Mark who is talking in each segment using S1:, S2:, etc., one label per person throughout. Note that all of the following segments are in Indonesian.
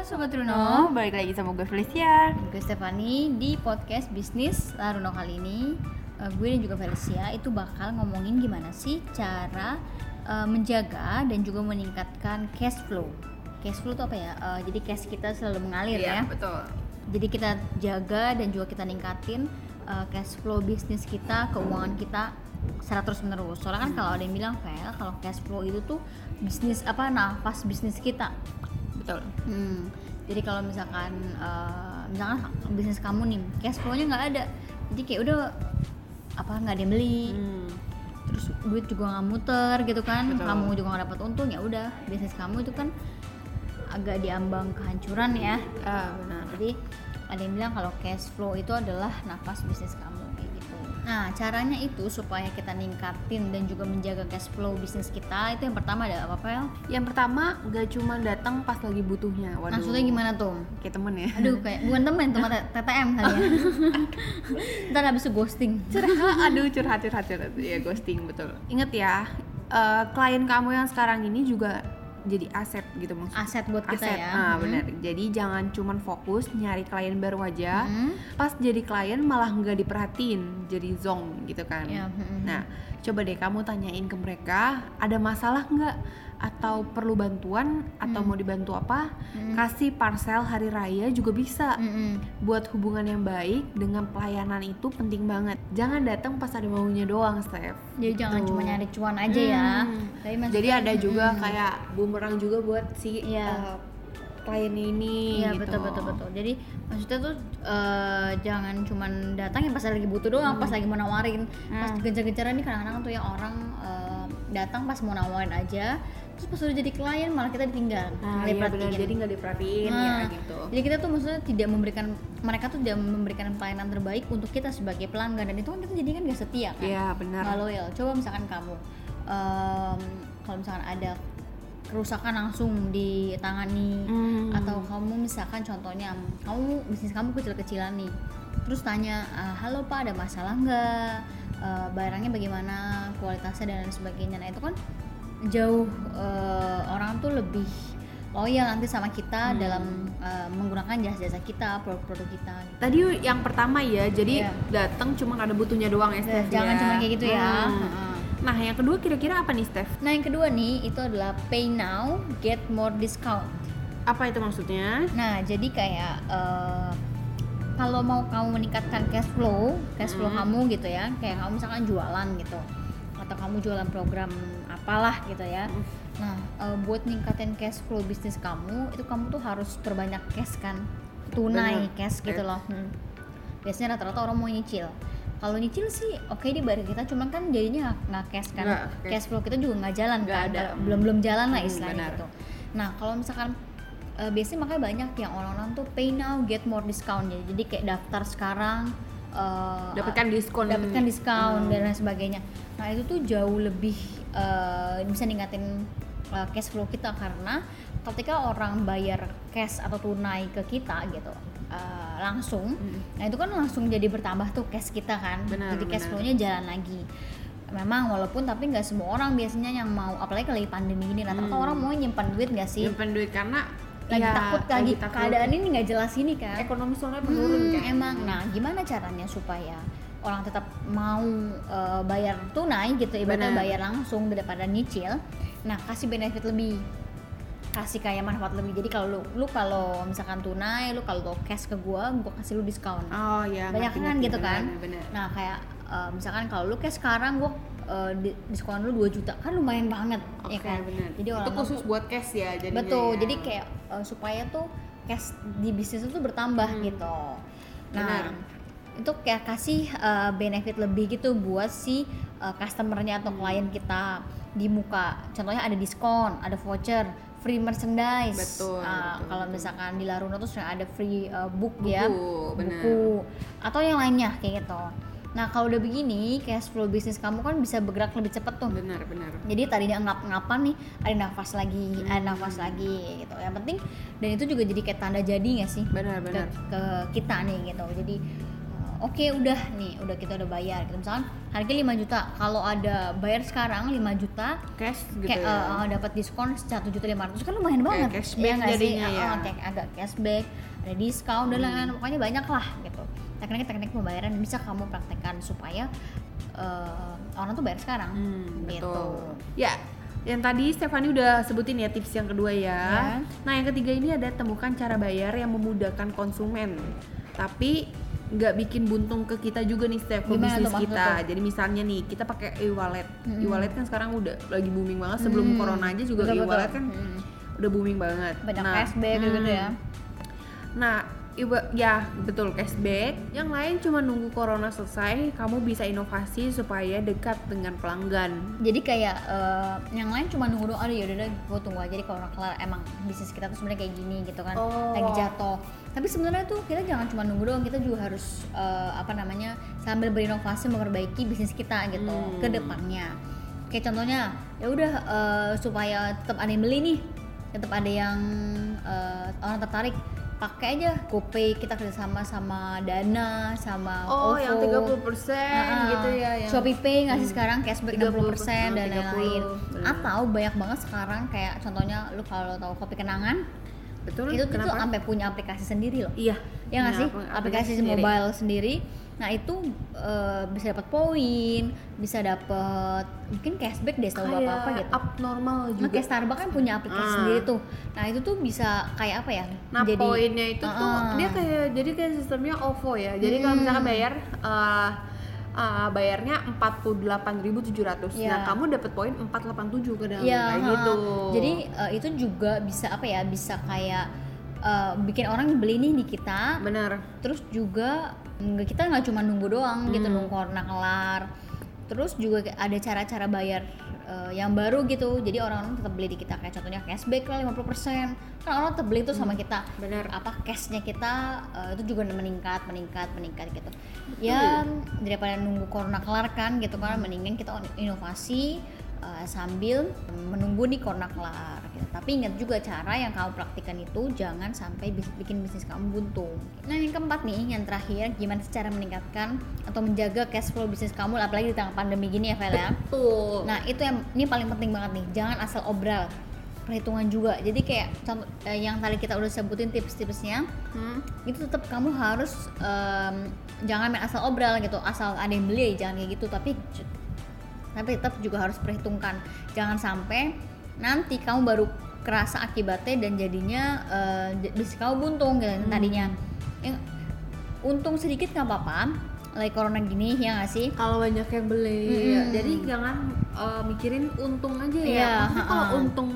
S1: Sobat Runo,
S2: balik lagi sama gue Felicia
S1: gue Stefani di podcast bisnis Laruno kali ini eh, gue dan juga Felicia itu bakal ngomongin gimana sih cara eh, menjaga dan juga meningkatkan cash flow. Cash flow itu apa ya? Eh, jadi cash kita selalu mengalir ya.
S2: betul
S1: Jadi kita jaga dan juga kita ningkatin eh, cash flow bisnis kita, keuangan kita secara terus menerus. Soalnya kan kalau ada yang bilang Vel, kalau cash flow itu tuh bisnis apa nafas bisnis kita.
S2: Betul
S1: Hmm, jadi kalau misalkan eh, misalkan bisnis kamu nih cash flow-nya nggak ada, jadi kayak udah apa nggak ada yang beli,
S2: Hmm.
S1: terus duit juga nggak muter gitu kan,
S2: Betul.
S1: kamu juga nggak dapat untung ya udah bisnis kamu itu kan agak diambang kehancuran ya.
S2: Ah, benar
S1: Jadi ada yang bilang kalau cash flow itu adalah nafas bisnis kamu. Nah caranya itu supaya kita ningkatin dan juga menjaga cash flow bisnis kita itu yang pertama ada apa Pel?
S2: Yang pertama, gak cuma datang pas lagi butuhnya Waduh
S1: Maksudnya gimana tuh?
S2: Kayak temen ya
S1: Aduh kayak bukan temen teman TTM kali ya. Ntar habis itu ghosting.
S2: curhat aduh curhat curhat curhat ya ghosting betul inget ya eh, klien kamu yang sekarang ini juga jadi aset gitu maksudnya
S1: Aset buat kita
S2: aset
S1: ya.
S2: ah
S1: Hmm.
S2: benar jadi jangan cuman fokus nyari klien baru aja
S1: Hmm.
S2: pas jadi klien malah nggak diperhatiin jadi zong gitu kan
S1: Ya, hmm.
S2: nah coba deh kamu tanyain ke mereka ada masalah nggak atau perlu bantuan atau mau dibantu apa kasih parcel hari raya juga bisa
S1: Mm-mm.
S2: buat hubungan yang baik dengan pelayanan itu penting banget jangan datang pas ada maunya doang Steph
S1: Jadi jangan
S2: Tuh.
S1: cuma nyari cuan aja ya.
S2: Hmm.
S1: Tapi maksudnya-
S2: jadi ada juga kayak bumerang juga buat si
S1: Iya.
S2: eh, klien ini
S1: Iya
S2: gitu.
S1: betul betul betul. Jadi maksudnya tuh eh, jangan cuman datang yang pas lagi butuh doang, pas lagi mau nawarin, pas
S2: Hmm.
S1: gencar-gencaran nih kadang-kadang tuh ya orang eh, datang pas mau nawarin aja, terus pas udah jadi klien malah kita ditinggal,
S2: nah iya
S1: diperhatiin.
S2: jadi nggak diperhatiin
S1: Nah,
S2: ya gitu
S1: Jadi kita tuh maksudnya tidak memberikan mereka tuh tidak memberikan pelayanan terbaik untuk kita sebagai pelanggan dan itu kan kita jadi kan gak setia kan.
S2: Iya benar
S1: loyal. Coba misalkan kamu em, kalau misalkan ada kerusakan langsung ditangani
S2: Hmm.
S1: atau kamu misalkan contohnya kamu bisnis kamu kecil-kecilan nih terus tanya "Ah, halo pak ada masalah nggak Eh, barangnya bagaimana kualitasnya dan lain sebagainya nah itu kan jauh eh, orang tuh lebih loyal nanti sama kita dalam eh, menggunakan jasa-jasa kita produk-produk kita gitu.
S2: tadi yang pertama ya jadi
S1: Iya.
S2: datang cuma ada butuhnya doang ya
S1: jangan
S2: ya.
S1: cuma kayak gitu ya
S2: Hmm. Nah yang kedua kira-kira apa nih Steph
S1: nah yang kedua nih itu adalah pay now get more discount
S2: apa itu maksudnya
S1: Nah, jadi kayak eh, kalau mau kamu meningkatkan cash flow, cash flow kamu gitu ya, kayak kamu misalkan jualan gitu, atau kamu jualan program apalah gitu ya. Nah, eh, buat ningkatin cash flow bisnis kamu, itu kamu tuh harus perbanyak cash kan, tunai
S2: Bener.
S1: cash gitu loh. Hmm. Biasanya rata-rata orang mau nyicil. Kalau nyicil sih oke di bayar kita, cuman kan jadinya nggak- cash kan,
S2: Nggak cash.
S1: cash flow kita juga nggak jalan
S2: Nggak
S1: kan,
S2: ada.
S1: Belum belum jalan lah
S2: Hmm,
S1: istilahnya gitu. Nah, kalau misalkan eh, biasanya makanya banyak yang orang-orang tuh pay now get more discount ya. Jadi kayak daftar sekarang eh,
S2: dapatkan diskon
S1: dapatkan diskon
S2: Hmm.
S1: dan lain sebagainya. Nah, itu tuh jauh lebih eh, bisa ningkatin eh, cash flow kita karena ketika orang bayar cash atau tunai ke kita gitu eh, langsung, nah itu kan langsung jadi bertambah tuh cash kita kan.
S2: Benar,
S1: jadi cash flow-nya jalan lagi. Memang walaupun tapi nggak semua orang biasanya yang mau apalagi lagi pandemi ini rata-rata orang mau nyimpan duit nggak sih?
S2: nyimpen duit karena
S1: lagi
S2: ya,
S1: takut lagi
S2: takut.
S1: keadaan ini nggak jelas ini kan?
S2: Ekonomi soalnya menurun
S1: Hmm,
S2: kan.
S1: emang. Nah gimana caranya supaya orang tetap mau eh, bayar tunai gitu ibaratnya bayar langsung daripada nyicil? Nah kasih benefit lebih kasih kayak manfaat lebih. Jadi kalau lu lu kalau misalkan tunai lu kalau cash ke gua gua kasih lu diskon.
S2: Oh ya
S1: banyak
S2: ngerti,
S1: kan
S2: ngerti,
S1: gitu kan?
S2: benar.
S1: nah kayak eh, misalkan kalau lu cash sekarang gua eh, di- diskon lu 2 juta. Kan lumayan banget
S2: Oke,
S1: ya kan?
S2: benar.
S1: jadi
S2: itu
S1: orang
S2: khusus buat cash ya jadinya
S1: betul
S2: ya.
S1: jadi kayak eh, supaya tuh cash di bisnis itu bertambah gitu. Nah
S2: Benar.
S1: itu kayak kasih eh, benefit lebih gitu buat si eh, customernya atau klien kita di muka. Contohnya ada diskon ada voucher free merchandise.
S2: Betul,
S1: Ah,
S2: betul,
S1: kalau
S2: betul.
S1: misalkan di Laruno tuh sering ada free eh, book, ya.
S2: Buku, benar.
S1: buku. Atau yang lainnya kayak gitu. Nah kalau udah begini cash flow bisnis kamu kan bisa bergerak lebih cepat tuh.
S2: Benar benar
S1: jadi tadinya ngap-ngapan nih ada nafas lagi
S2: Hmm.
S1: ada nafas lagi gitu. Yang penting dan itu juga jadi kayak tanda jadi nggak sih?
S2: Benar
S1: ke,
S2: benar.
S1: ke kita nih gitu. Jadi uh, oke udah nih udah kita udah bayar gitu misalkan harga 5 juta kalau ada bayar sekarang 5 juta
S2: cash gitu
S1: kayak
S2: ya
S1: eh, dapat diskon satu juta lima ratus kan lumayan banget
S2: cashback
S1: Iya nggak sih?
S2: jadinya
S1: Eh,
S2: ya.
S1: eh, kayak agak cashback ada diskon dan
S2: Hmm.
S1: lain-lain pokoknya banyak lah gitu teknik-teknik pembayaran bisa kamu praktekkan supaya eh, orang tuh bayar sekarang
S2: Hmm,
S1: gitu
S2: betul. Ya, yang tadi Stefani udah sebutin ya tips yang kedua ya.
S1: Ya.
S2: Nah, yang ketiga ini ada temukan cara bayar yang memudahkan konsumen. Tapi nggak bikin buntung ke kita juga nih Steph ke
S1: Gimana
S2: bisnis kita. Jadi misalnya nih kita pakai e-wallet.
S1: Mm-mm.
S2: E-wallet kan sekarang udah lagi booming banget sebelum
S1: Hmm.
S2: corona aja juga
S1: Betul,
S2: e-wallet
S1: betul.
S2: kan
S1: Hmm.
S2: udah booming banget.
S1: banyak
S2: Nah,
S1: cashback
S2: hmm.
S1: gitu ya
S2: Nah, iba, ya betul cashback. Yang lain cuma nunggu corona selesai, kamu bisa inovasi supaya dekat dengan pelanggan.
S1: jadi kayak eh, yang lain cuma nunggu doang aduh yaudah deh gue tunggu aja kalau orang kelar emang bisnis kita tuh sebenarnya kayak gini gitu kan
S2: Oh.
S1: lagi jatuh tapi sebenarnya tuh kita jangan cuma nunggu doang kita juga harus eh, apa namanya sambil berinovasi memperbaiki bisnis kita gitu
S2: Hmm.
S1: ke depannya kayak contohnya ya udah eh, supaya tetap ada yang beli nih tetap ada yang eh, orang tertarik pakai aja GoPay kita kerjasama sama Dana sama
S2: Oh,
S1: OVO
S2: yang 30%
S1: Ah,
S2: gitu ya yang
S1: Shopee Pay ngasih sekarang cashback
S2: 30%,
S1: 60% dan
S2: 30,
S1: lain-lain. Atau banyak banget sekarang kayak contohnya lu kalau tahu kopi kenangan
S2: Betul.
S1: itu tuh sampai punya aplikasi sendiri loh.
S2: Iya.
S1: Ya nggak
S2: punya
S1: sih?
S2: aplikasi
S1: Aplikasi
S2: sendiri.
S1: mobile sendiri. Nah, itu eh, bisa dapat poin, bisa dapat mungkin cashback deh
S2: Kayak
S1: bapak apa gitu.
S2: abnormal
S1: Nah,
S2: juga.
S1: kayak Starbucks kan punya aplikasi
S2: Ah.
S1: sendiri tuh. Nah, itu tuh bisa kayak apa ya?
S2: Nah, poinnya itu tuh
S1: Ah.
S2: dia kayak jadi kayak sistemnya OVO ya. Jadi kalau
S1: Hmm.
S2: misalkan bayar eh, eh, bayarnya 48.700.
S1: Iya.
S2: Nah, kamu dapat poin 487 kadang
S1: Iya,
S2: kayak
S1: ha.
S2: gitu.
S1: Jadi eh, itu juga bisa apa ya? Bisa kayak eh, bikin orang beli nih di kita.
S2: benar.
S1: Terus juga kita nggak cuma nunggu doang gitu
S2: Hmm.
S1: nunggu corona kelar. Terus juga ada cara-cara bayar eh, yang baru gitu. Jadi orang-orang tetap beli di kita kayak contohnya cashback lah 50%. Kan orang tetap beli tuh sama kita.
S2: Benar.
S1: Apa cashnya kita eh, itu juga meningkat, meningkat, meningkat gitu. Ya daripada nunggu corona kelar kan gitu kan mendingan kita inovasi eh, sambil menunggu nih corona kelar gitu. Tapi ingat juga cara yang kamu praktikan itu jangan sampai bis- bikin bisnis kamu buntung. Nah yang keempat nih, yang terakhir gimana cara meningkatkan atau menjaga cash flow bisnis kamu apalagi di tengah pandemi gini ya Vel ya.
S2: Tuh.
S1: Nah itu yang ini paling penting banget nih, jangan asal obral perhitungan juga. Jadi kayak eh, yang tadi kita udah sebutin tips-tipsnya,
S2: Hmm.
S1: itu tetap kamu harus em, jangan main asal obral gitu asal ada yang beli jangan kayak gitu tapi tapi tetap juga harus perhitungkan jangan sampai nanti kamu baru kerasa akibatnya dan jadinya eh, j- bisnis kamu buntung gitu
S2: Hmm.
S1: tadinya. Yang untung sedikit nggak apa-apa lagi corona gini ya nggak sih?
S2: Kalau banyak yang beli ya. jadi jangan uh, mikirin untung aja ya. Maksudnya kalau untung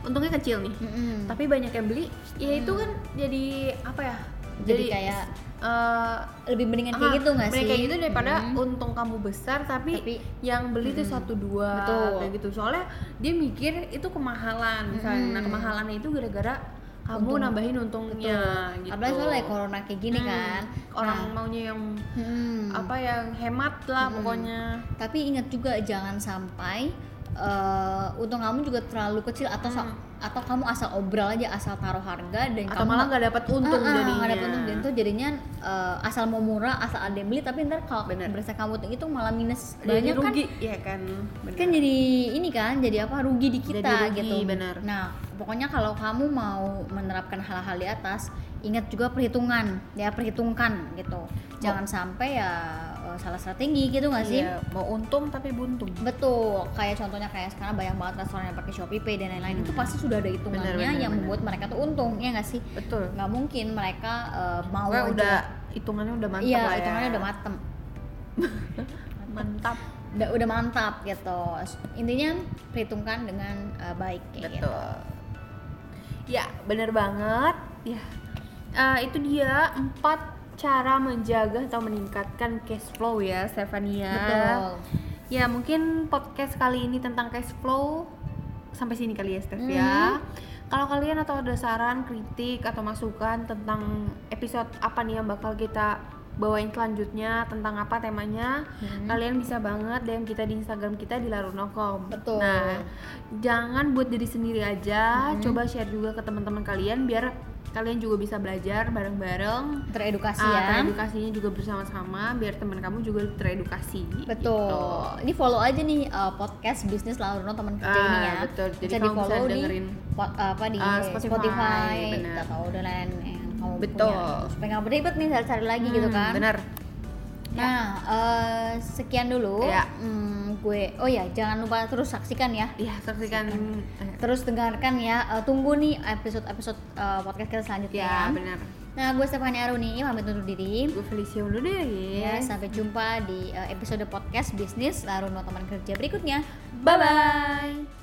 S2: untungnya kecil nih.
S1: Mm-mm.
S2: tapi banyak yang beli ya itu kan jadi apa ya
S1: jadi kayak
S2: uh,
S1: lebih mendingan kayak gitu nggak sih
S2: kayak gitu daripada
S1: Mm.
S2: untung kamu besar tapi,
S1: Tapi-
S2: yang beli tuh
S1: Mm.
S2: satu dua
S1: Betul.
S2: kayak gitu soalnya dia mikir itu kemahalan misalnya nah
S1: Mm.
S2: kemahalannya itu gara-gara kamu
S1: Untung.
S2: nambahin untungnya gitu
S1: apalagi soalnya corona kayak gini
S2: Hmm,
S1: kan
S2: orang
S1: Nah,
S2: maunya yang
S1: hmm.
S2: apa yang hemat lah
S1: Hmm.
S2: pokoknya
S1: tapi ingat juga jangan sampai eh, untung kamu juga terlalu kecil atau
S2: Hmm.
S1: Atau kamu asal obral aja asal taruh harga dan
S2: atau
S1: kamu
S2: malah nggak dapat untung
S1: ah,
S2: jadinya.
S1: nggak dapet untung. Dan itu jadinya eh, asal mau murah asal ada yang beli tapi ntar kalau berasa kamu itu malah minus
S2: jadi
S1: banyak kan
S2: rugi ya kan? Bener.
S1: kan jadi ini kan jadi apa rugi di kita
S2: Jadi rugi,
S1: gitu.
S2: bener.
S1: nah pokoknya kalau kamu mau menerapkan hal-hal di atas ingat juga perhitungan ya perhitungkan gitu. Jangan sampai ya salah strategi gitu nggak sih
S2: Iya, mau untung tapi buntung
S1: Betul, kayak contohnya kayak sekarang banyak banget restoran yang pakai Shopee Pay dan lain-lain itu pasti sudah ada hitungannya
S2: Bener, bener,
S1: yang
S2: bener.
S1: membuat mereka tuh untung, ya nggak sih?
S2: betul
S1: Nggak mungkin mereka eh, mau aja.
S2: udah hitungannya udah mantap
S1: iya,
S2: lah ya
S1: hitungannya udah matem,
S2: mantap
S1: udah, udah mantap gitu. Intinya perhitungkan dengan eh, baik kayak gitu.
S2: betul ya bener banget ya Eh, itu dia empat cara menjaga atau meningkatkan cash flow ya Stefania
S1: Betul.
S2: ya mungkin podcast kali ini tentang cash flow sampai sini kali ya Steph ya kalau kalian atau ada saran kritik atau masukan tentang episode apa nih yang bakal kita bawain selanjutnya tentang apa temanya
S1: Hmm.
S2: kalian bisa banget DM kita di Instagram kita di larunokom
S1: Betul.
S2: nah jangan buat diri sendiri aja
S1: Hmm.
S2: coba share juga ke teman-teman kalian biar kalian juga bisa belajar bareng-bareng
S1: teredukasi
S2: Ah,
S1: ya
S2: teredukasinya juga bersama-sama biar teman kamu juga teredukasi
S1: betul
S2: gitu.
S1: ini follow aja nih uh, podcast bisnis Laurno teman kerja
S2: Ah,
S1: ini ya
S2: betul. Jadi
S1: bisa
S2: kamu
S1: di
S2: bisa
S1: follow di
S2: dengerin,
S1: po- apa di
S2: ah,
S1: Spotify,
S2: Spotify, benar.
S1: atau dan lain yang kamu
S2: Betul.
S1: punya supaya nggak beribet nih cari-cari lagi gitu
S2: Hmm,
S1: kan
S2: bener
S1: nah eh, sekian dulu.
S2: Ya.
S1: Hmm, gue oh ya jangan lupa terus saksikan ya.
S2: Iya, saksikan.
S1: Terus dengarkan ya. Eh, tunggu nih episode-episode eh, podcast kita selanjutnya
S2: ya
S1: ya.
S2: benar.
S1: Nah gue Stefani Aruni pamit undur diri.
S2: Gue Felicia undur deh
S1: ya sampai jumpa di eh, episode podcast bisnis Laruno teman kerja berikutnya. Bye bye